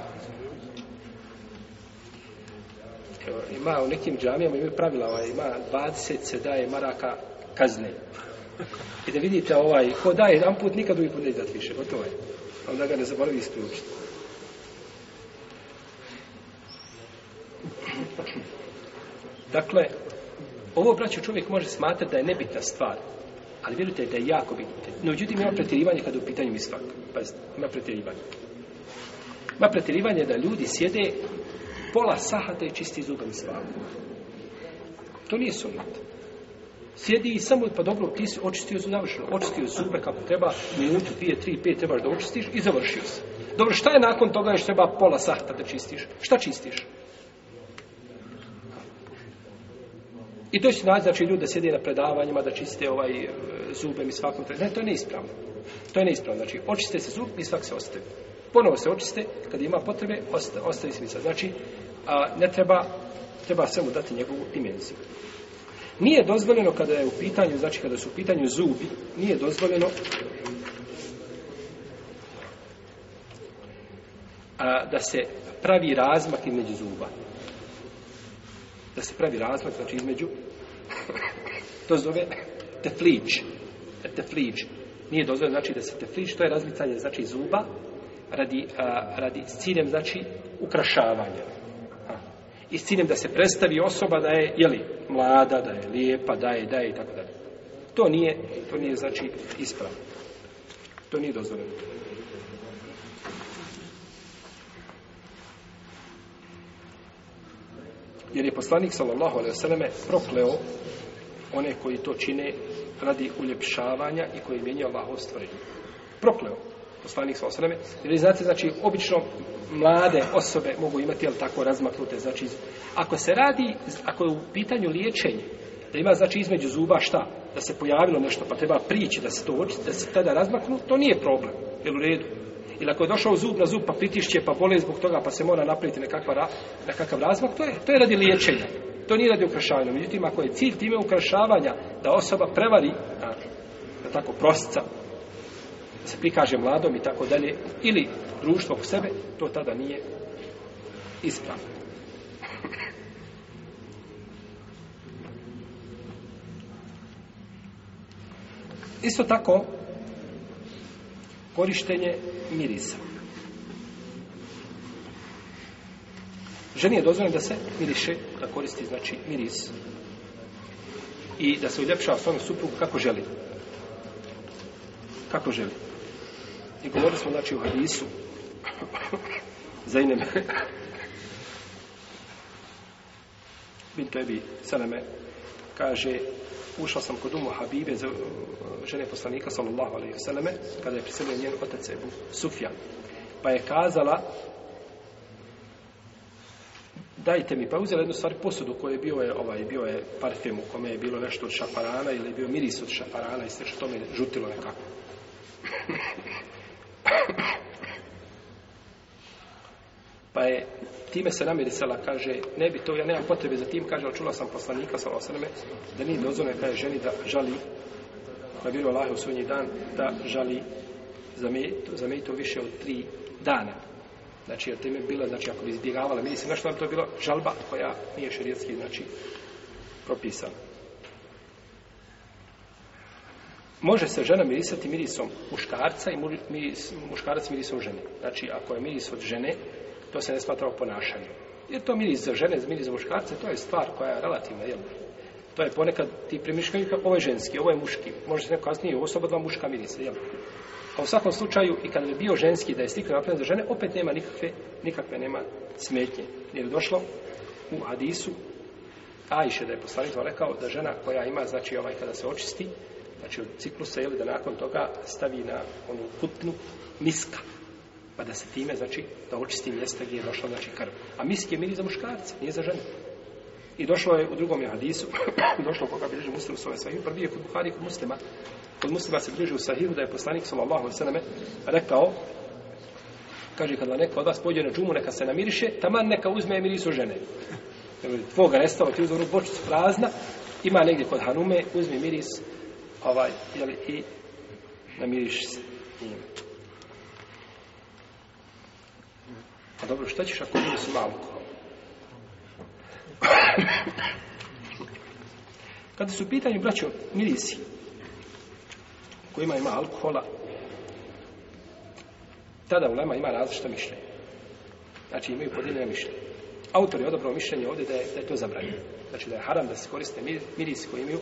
Ima u nekim džamijama, ima pravila, ovaj, ima 20 se daje maraka kazne. I da vidite ovaj, ko daje jedan put, nikad drugi put neće dati više, gotovo je. Onda ga ne zaboravi isključiti. Dakle, ovo, braću, čovjek može smatrati da je nebitna stvar, ali vjerujte da je jako bitna. No, međutim, ima pretjerivanje kada u pitanju mi svak. Pazite, ima pretjerivanje. Ima pretjerivanje da ljudi sjede pola sahata i čisti zubem svak. To nije sunnet. Sjedi i samo, pa dobro, ti si očistio završeno. Očistio zube kako treba, minutu, dvije, tri, pet trebaš da očistiš i završio se. Dobro, šta je nakon toga što treba pola sahata da čistiš? Šta čistiš? Šta čistiš? I to će naći, znači, ljude sjede na predavanjima da čiste ovaj e, zube mi svakom treba. Ne, to je neispravno. To je neispravno. Znači, očiste se zub, mi svak se ostavi. Ponovo se očiste, kad ima potrebe, ostavi se mi sad. Znači, a, ne treba, treba svemu dati njegovu dimenziju. Nije dozvoljeno kada je u pitanju, znači kada su u pitanju zubi, nije dozvoljeno a, da se pravi razmak između zuba da se pravi razlog, znači između, to zove teflič, teflič, nije dozove, znači da se teflič, to je razlicanje, znači zuba, radi, a, radi s ciljem, znači, ukrašavanja. A, I s ciljem da se predstavi osoba da je, jeli, mlada, da je lijepa, da je, da je, i tako dalje. To nije, to nije, znači, ispravo. To nije dozvoljeno. jer je poslanik sallallahu alejhi ve selleme prokleo one koji to čine radi uljepšavanja i koji mijenja Allahov stvorenje. Prokleo poslanik sa osreme. Jer vi znate, znači, obično mlade osobe mogu imati, jel tako, razmaknute. Znači, ako se radi, ako je u pitanju liječenje, da ima, znači, između zuba šta, da se pojavilo nešto, pa treba prići da se to oči, da se tada razmaknu, to nije problem. Jel u redu? ili ako je došao zub na zub pa pritišće pa bole zbog toga pa se mora napraviti nekakva ra, nekakav razmak, to je, to je radi liječenja. To nije radi ukrašavanja. Međutim, ako je cilj time ukrašavanja da osoba prevari, da, da tako prostca, da se prikaže mladom i tako dalje, ili društvo u sebe, to tada nije ispravno. Isto tako, korištenje i mirisa. Ženi je dozvoljeno da se miriše, da koristi, znači, miris i da se uljepšava svojom suprugu kako želi. Kako želi. I govorili smo, znači, u hadisu za ine me. Bin Tebi Saleme kaže ušao sam kod umu Habibe, žene poslanika, sallallahu alaihi vseleme, kada je priselio njen otac Ebu Sufjan. Pa je kazala, dajte mi, pa je uzela jednu stvar posudu koju je bio je, ovaj, bio je parfem u kome je bilo nešto od šafarana ili je bio miris od šafarana i sve što to me žutilo nekako. Pa je time se namirisala, kaže, ne bi to, ja nemam potrebe za tim, kaže, ali čula sam poslanika, sa osaname, da nije dozvoljeno kaže, ženi da žali, na bilo Allah u sunji dan, da žali za me, za me to više od tri dana. Znači, od time bila, znači, ako bi izbjegavala, mi se nešto nam to bilo žalba koja nije šarijetski, znači, propisana. Može se žena mirisati mirisom muškarca i miris, muškarac mirisom žene. Znači, ako je miris od žene, To se ne smatra u ponašanju. Jer to miris za žene, miris za muškarce, to je stvar koja je relativna, jel? To je ponekad ti primišljaju kako ovo je ženski, ovo je muški. Može se neko kasnije, ovo slobodna muška miris, jel? A u svakom slučaju, i kad bi bio ženski, da je stikno napravljeno za žene, opet nema nikakve, nikakve nema smetnje. Jer je došlo u Adisu, a iše da je poslanitva rekao da žena koja ima, znači ovaj kada se očisti, znači od ciklusa, jel, da nakon toga stavi na onu putnu miska pa da se time, znači, da očisti mjesta gdje je došla, znači, krv. A misk je miri za muškarca, nije za žene. I došlo je u drugom je hadisu, došlo koga bilježi muslim u svojem sahiju, prvi je kod Buhari, kod muslima, kod muslima se bilježi u sahiju da je poslanik, sallallahu alaihi sallam, rekao, kaže, kada neko od vas pođe na džumu, neka se namiriše, taman neka uzme mirisu žene. Tvoga nestalo, ti uzme bočicu prazna, ima negdje kod hanume, uzmi miris, ovaj, jeli, i namiriš se. Mm. A pa dobro, šta ćeš ako bude sva alkohol? Kada su u pitanju, braćo, mirisi, kojima ima alkohola, tada u Lema ima različita mišljenja. Znači, imaju podijeljene mišljenje. Autor je odobrao mišljenje ovdje da je, da je to zabranjeno. Znači, da je haram da se koriste mirisi koji imaju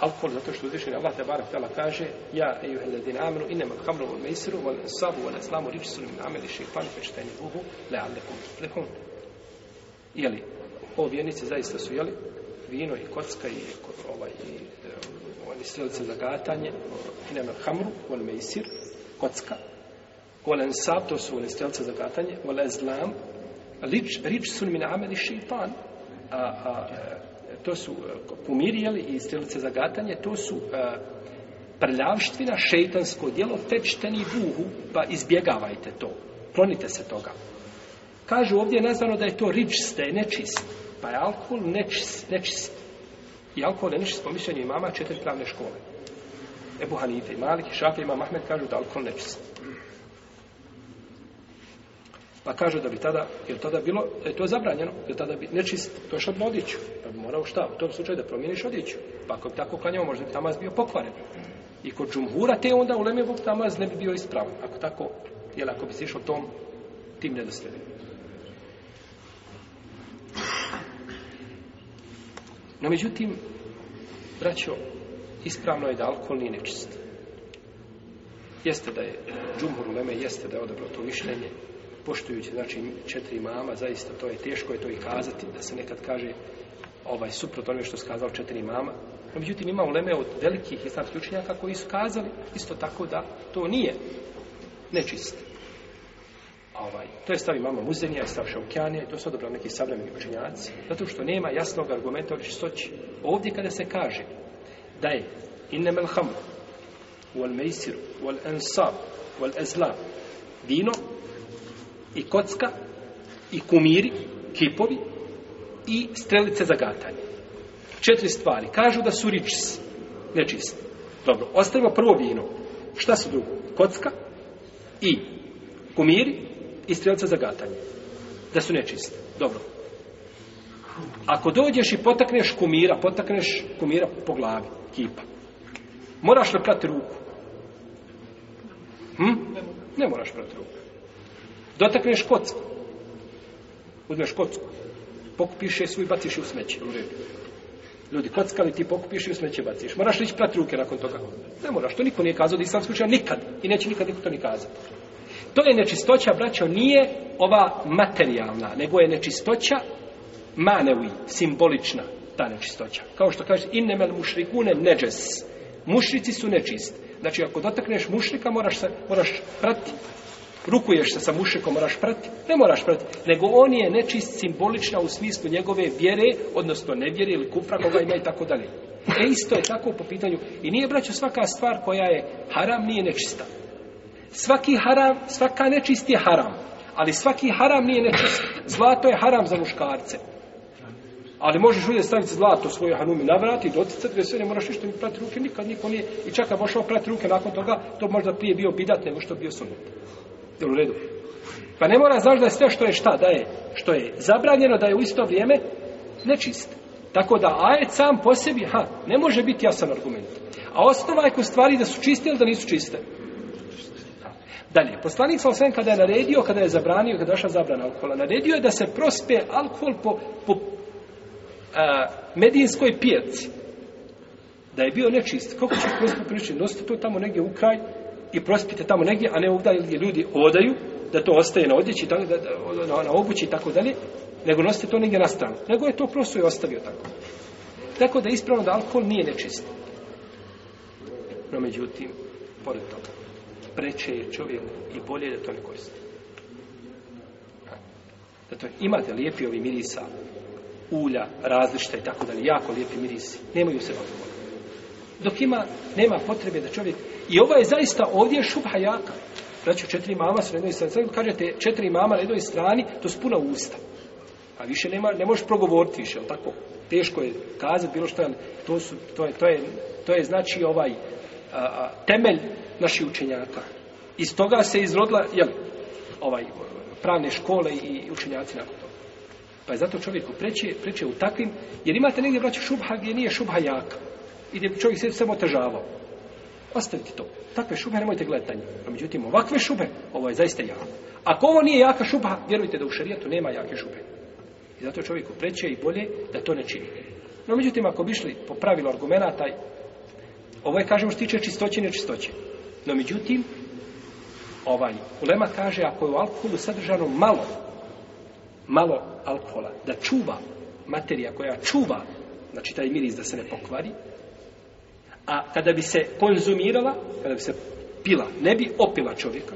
alkohol zato što uzvišeni Allah te barek tela kaže ja ejuha ladin amanu inma khamru wal maisiru wal ansabu wal islamu rijsun min amali shaytan fashtani buhu la'allakum tuflihun jeli o vjernici zaista su jeli vino i kocka i ovaj i eh, oni strelice za gatanje inma khamru wal maisir kocka wal ansab to su oni strelice za gatanje wal islam rijsun min amali shaytan a, a, a eh, to su e, kumirijeli i strelice zagatanje, to su e, prljavština, šeitansko djelo, fečteni buhu, pa izbjegavajte to, klonite se toga. Kažu ovdje nazvano da je to ričs, da je nečist, pa je alkohol nečis, nečist. I alkohol je nečist, po mišljenju imama četiri pravne škole. Ebu Hanife, Malik, Šafe, Imam Ahmed kažu da alkohol nečist. Pa kaže da bi tada, jer tada bilo, da je to zabranjeno, jer tada bi nečist, to je šlo na odjeću. Pa bi morao šta, u tom slučaju da promijeniš odjeću. Pa ako bi tako klanjao, možda bi tamaz bio pokvaren. I kod džumhura te onda u Lemjevog tamaz ne bi bio ispravan. Ako tako, jel ako bi si išao tom, tim nedostavim. No međutim, braćo, ispravno je da alkohol nije nečist. Jeste da je džumhur u Leme, jeste da je odabrao to mišljenje, poštujući znači četiri mama zaista to je teško je to i kazati da se nekad kaže ovaj suprotno onome što je kazao četiri mama no međutim ima uleme od velikih islamskih učenjaka koji su kazali isto tako da to nije nečist ovaj, to je stavi mama Muzenija i stav Šaukjanija to su odobrali neki savremeni učenjaci zato što nema jasnog argumenta o čistoći ovdje kada se kaže da je inne melhamu wal mejsiru, wal ensab wal ezlam vino i kocka i kumiri, kipovi i strelice za gatanje. Četiri stvari. Kažu da su ričis, nečisti. Dobro, ostavimo prvo vino. Šta su drugo? Kocka i kumiri i strelice za gatanje. Da su nečisti. Dobro. Ako dođeš i potakneš kumira, potakneš kumira po glavi, kipa, moraš li prati ruku? Hm? Ne moraš prati ruku. Dotakneš kocku. Uzmeš kocku. Pokupiš je svu i baciš je u smeće. Ljudi, kocka li ti pokupiš i u smeće baciš? Moraš li ići prati ruke nakon toga? Ne moraš, to niko nije kazao da islam skučeva nikad. I neće nikad niko to ni kazati. To je nečistoća, braćo, nije ova materijalna, nego je nečistoća manevi, simbolična ta nečistoća. Kao što kaže, innemel mušrikune neđes. Mušrici su nečist. Znači, ako dotakneš mušrika, moraš, se, moraš pratiti rukuješ se sa mušikom, moraš prati. Ne moraš prati. Nego on je nečist simbolična u smislu njegove vjere, odnosno nevjere ili kufra koga ima i tako dalje. E isto je tako po pitanju. I nije, braćo, svaka stvar koja je haram nije nečista. Svaki haram, svaka nečist je haram. Ali svaki haram nije nečist. Zlato je haram za muškarce. Ali možeš uvijek staviti zlato svoje hanumi na vrat i doticati, sve ne moraš ništa ni prati ruke, nikad niko nije. I čak da pošao prati ruke nakon toga, to možda prije bio bidat nego što bio sunet. Jel u redu? Pa ne mora znaš da je sve što je šta, da je, što je zabranjeno, da je u isto vrijeme nečist. Tako da ajet sam po sebi, ha, ne može biti jasan argument. A osnova je ko stvari da su čiste ili da nisu čiste. Dalje, poslanik sa osvijem kada je naredio, kada je zabranio, kada je došla zabrana alkohola, naredio je da se prospe alkohol po, po a, medijinskoj pijaci. Da je bio nečist. Kako ćeš prospe pričin? Nosite to tamo negdje u kraj, i prospite tamo negdje, a ne ovdje gdje ljudi odaju, da to ostaje na odjeći, da, da, da, ono, na, na obući i tako dalje, nego nosite to negdje na stranu. Nego je to prosto i ostavio tako. Tako da je ispravno da alkohol nije nečist. No međutim, pored toga, preče je čovjek i bolje da to ne koristi. Zato imate lijepi ovi mirisa, ulja, različita i tako dalje, jako lijepi mirisi, nemaju se odgovoriti dok ima, nema potrebe da čovjek... I ovo je zaista, ovdje je šubha jaka. Znači, četiri mama su na jednoj strani. Sada kažete, četiri mama na jednoj strani, to su puna usta. A više nema, ne možeš progovoriti više, ali tako? Teško je kazati bilo što, ali to, su, to, je, to, je, to je znači ovaj a, a, temelj naših učenjaka. Iz toga se izrodila, jel, ovaj, pravne škole i učenjaci nakon toga. Pa je zato čovjek preče, preče u takvim, jer imate negdje, braću, šubha gdje nije šubha jaka i gdje bi čovjek sve samo otežavao. Ostavite to. Takve šube nemojte gledati na njih. A međutim, ovakve šube, ovo je zaista jako. Ako ovo nije jaka šuba, vjerujte da u šarijatu nema jake šube. I zato čovjeku preće i bolje da to ne čini. No međutim, ako bi išli po pravilu argumenta, taj, ovo je, kažemo, što tiče čistoće, ne čistoće. No međutim, ovaj, ulema kaže, ako je u alkoholu sadržano malo, malo alkohola, da čuva materija koja čuva, znači taj miris da se ne pokvari, A kada bi se konzumirala, kada bi se pila, ne bi opila čovjeka.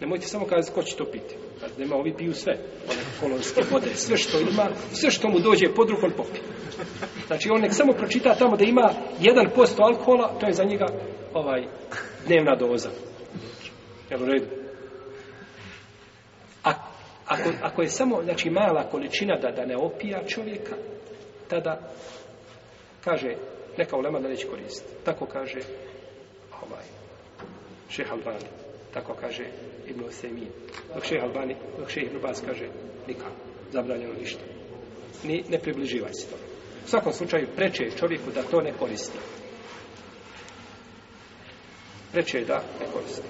Nemojte samo kazati ko će to piti. Kad pa nema, ovi piju sve. One kolonske vode, sve što ima, sve što mu dođe pod rukom popi. Znači, on nek samo pročita tamo da ima 1% alkohola, to je za njega ovaj dnevna doza. Jel u redu? A, ako, ako je samo znači, mala količina da, da ne opija čovjeka, tada kaže, neka ulema da neće koristiti. Tako kaže ovaj, šeha Albani. Tako kaže Ibn Semin. Dok šeha Albani, dok šeha Ibn Bas kaže nikam, zabranjeno ništa. Ni, ne približivaj se to. U svakom slučaju preče je čovjeku da to ne koristi. Preče je da ne koristi.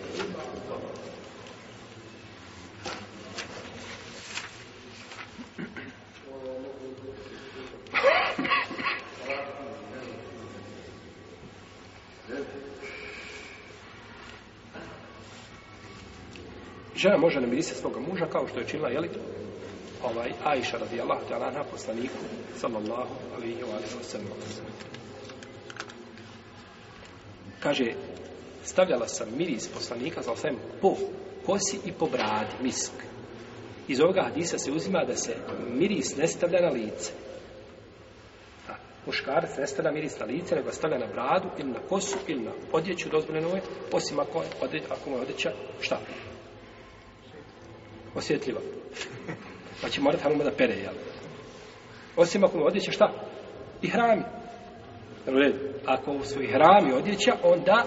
žena može namirisati svoga muža kao što je činila, jeli, ovaj, Aisha radijallahu ta'ala na poslaniku, sallallahu alaihi wa alaihi wa sallam. Kaže, stavljala sam miris poslanika, znao sam po kosi i po bradi, misk. Iz ovoga hadisa se uzima da se miris ne stavlja na lice. A muškarac ne stavlja miris na lice, nego stavlja na bradu ili na kosu ili na odjeću dozvoljeno je, osim ako, odjeća, ako mu je odjeća, šta? osjetljiva. Pa će morati hanuma da pere, jel? Osim ako mu odjeća šta? I hrami. Ako su i hrami odjeća, onda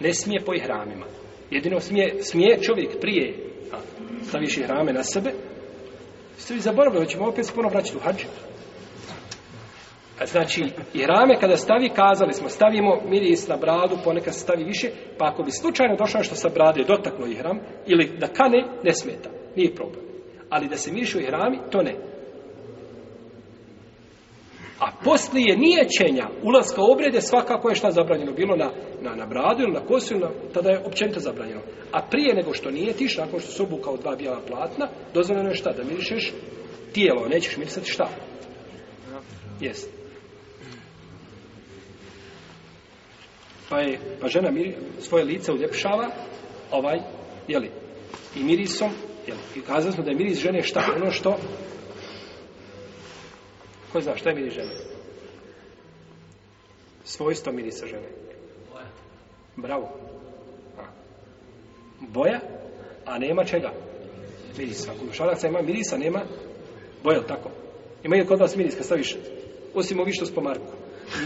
ne smije po i hramima. Jedino smije, smije čovjek prije a, staviš i hrame na sebe, ste vi zaboravili, hoćemo opet se puno vraćati u hađu. Znači, i rame kada stavi, kazali smo, stavimo miris na bradu, ponekad stavi više, pa ako bi slučajno došlo što sa brade dotaklo i hram, ili da kane, ne smeta, nije problem. Ali da se mirišu i rami, to ne. A poslije nijećenja, ulaska u obrede, svakako je šta zabranjeno, bilo na, na, na bradu ili na kosu, ili na, tada je općenito zabranjeno. A prije nego što nije tiš, nakon što su kao dva bijela platna, dozvoljeno je šta, da mirišeš tijelo, nećeš mirisati šta? Jeste. pa je pa žena miri svoje lice uljepšava ovaj je li i mirisom je li i kazali smo da je miris žene šta ono što ko zna šta je miris žene svojstvo mirisa žene boja bravo a. boja a nema čega mirisa ako mušaraca ima mirisa nema boja tako ima je kod vas miris kad staviš osim ovi što spomarku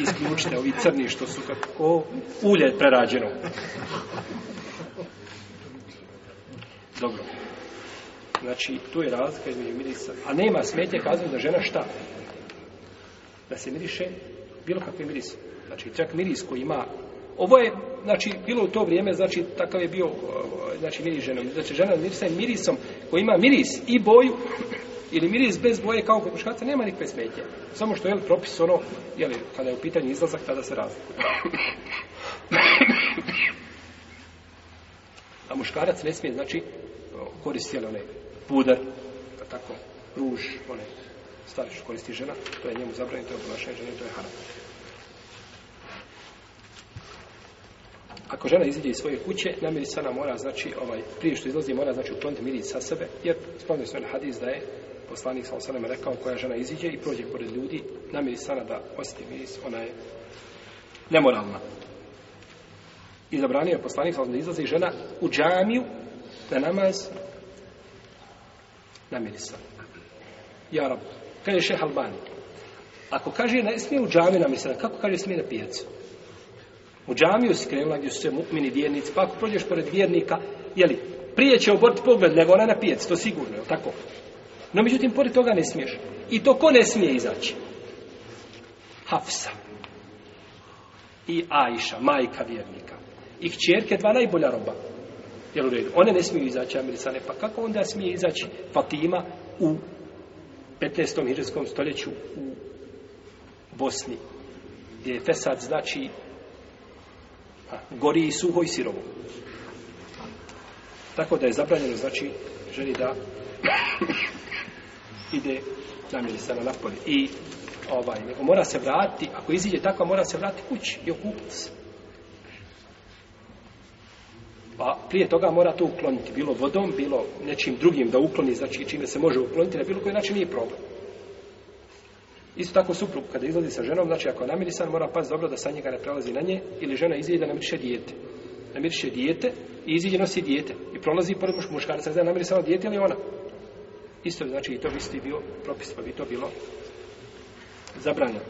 isti učite, ovi crni što su kako ulje prerađeno. Dobro. Znači, tu je razlika između mirisa. A nema smetje kazano da žena šta? Da se miriše bilo kakvi miris. Znači, čak miris koji ima Ovo je, znači, bilo u to vrijeme, znači, takav je bio, znači, miris ženom. Znači, žena miris sa mirisom, koji ima miris i boju, ili miris bez boje kao kod muškarca nema nikakve smetje. Samo što je propis ono, je li, kada je u pitanju izlazak, tada se razli. A muškarac ne smije, znači, koristi, jel, onaj pudar, pa tako, ruž, onaj, stari što koristi žena, to je njemu zabranje, to je obnašanje žene, to je haram. Ako žena izađe iz svoje kuće, namirisana mora, znači, ovaj, prije što izlazi, mora, znači, ukloniti miris sa sebe, jer spomenuo se na hadis da je poslanik sa osaneme rekao koja žena iziđe i prođe pored ljudi, namiri sana da osjeti miris, ona je nemoralna. I zabranio je poslanik sa osaneme da izlaze žena u džamiju na namaz namiri sana. Ja rab, kaže šeh Albani, ako kaže ne smije u džamiju namiri sana, kako kaže smije na pijacu? U džamiju si krenula gdje su sve mukmini vjernici, pa ako prođeš pored vjernika, jeli, prije će oboriti pogled, nego ona na pijac, to sigurno, je tako? No, međutim, pored toga ne smiješ. I to ko ne smije izaći? Hafsa. I Ajša, majka vjernika. Ih čerke, dva najbolja roba. Jel u redu? One ne smiju izaći, Amirisane. Pa kako onda smije izaći Fatima u 15. hirskom stoljeću u Bosni? Gdje je Fesad znači gori i suho i sirovo. Tako da je zabranjeno, znači, želi da ide namirisana napolje. I ovaj, nego mora se vratiti, ako iziđe tako, mora se vratiti kući i okupiti se. Pa prije toga mora to ukloniti, bilo vodom, bilo nečim drugim da ukloni, znači čime se može ukloniti, na bilo koji način nije problem. Isto tako suprug, kada izlazi sa ženom, znači ako je namirisan, mora pas dobro da sa njega ne prelazi na nje, ili žena izlije da namiriše dijete. Namiriše dijete i izlije nosi dijete. I prolazi pored muškarca, znači namirisano dijete ili ona. Isto bi, znači, i to bi isti bio propis, pa bi to bilo zabranjeno.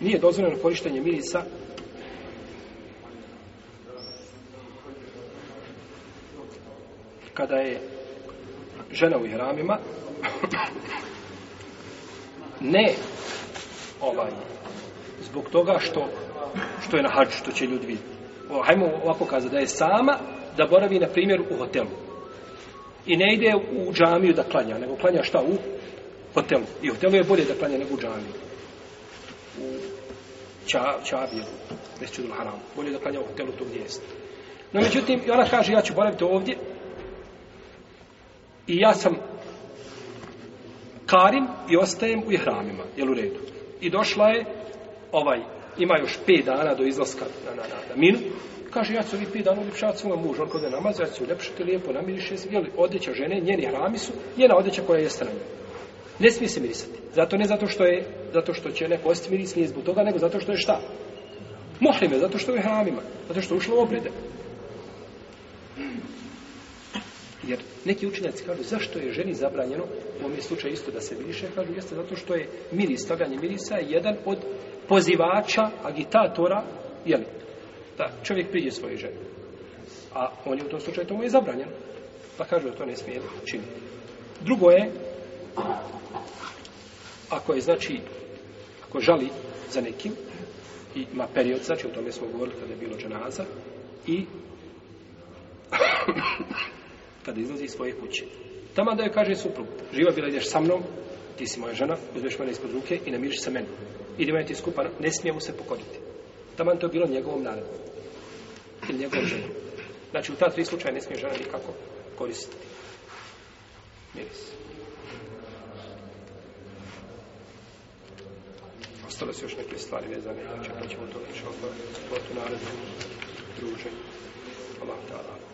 Nije dozvoljeno korištenje mirisa kada je žena u hramima ne ovaj, zbog toga što, što je na hađu, što će ljudi vidjeti. Hajmo ovako kazati, da je sama, da boravi, na primjer, u hotelu. I ne ide u džamiju da klanja, nego klanja šta u hotelu. I hotelu je bolje da klanja nego u džamiju. U ča, čabiju, mjesto u haramu. Bolje da klanja u hotelu tu gdje jeste. No, međutim, i ona kaže, ja ću boraviti ovdje. I ja sam karim i ostajem u ihramima. Jel u redu? i došla je ovaj, ima još 5 dana do izlaska na, na, na, na minu kaže ja ću ovih 5 dana uljepšati svoga muža on kode namaz, ja ću uljepšati lijepo na miriše jeli, odjeća žene, njeni hrami su njena odjeća koja je strana ne smije se mirisati, zato ne zato što je zato što će neko osjeti miris, nije zbog toga nego zato što je šta mohrime, zato što je hramima zato što je ušlo u obrede Neki učenjaci kažu zašto je ženi zabranjeno, u ovom slučaju isto da se miriše, kažu jeste zato što je miris, stavljanje mirisa je jedan od pozivača, agitatora, jeli, da čovjek priđe svoje žene. A on je u tom slučaju tomu je zabranjeno. Pa kažu da to ne smije činiti. Drugo je, ako je znači, ako žali za nekim, i ima period, znači o tome smo govorili kada je bilo dženaza, i kada izlazi iz svoje kuće. Tama da je kaže suprug, živa bila ideš sa mnom, ti si moja žena, uzmeš mene ispod ruke i namiriš sa menom. Idi meni ti skupa, ne smije mu se pokoditi. Tama to je bilo njegovom narodom. Ili njegovom ženom. Znači, u ta tri slučaja ne smije žena nikako koristiti. Miris. Ostalo se još neke stvari vezane, znači, pa ćemo to već odmah, to tu narodu, druženju. Allah, ta, Allah.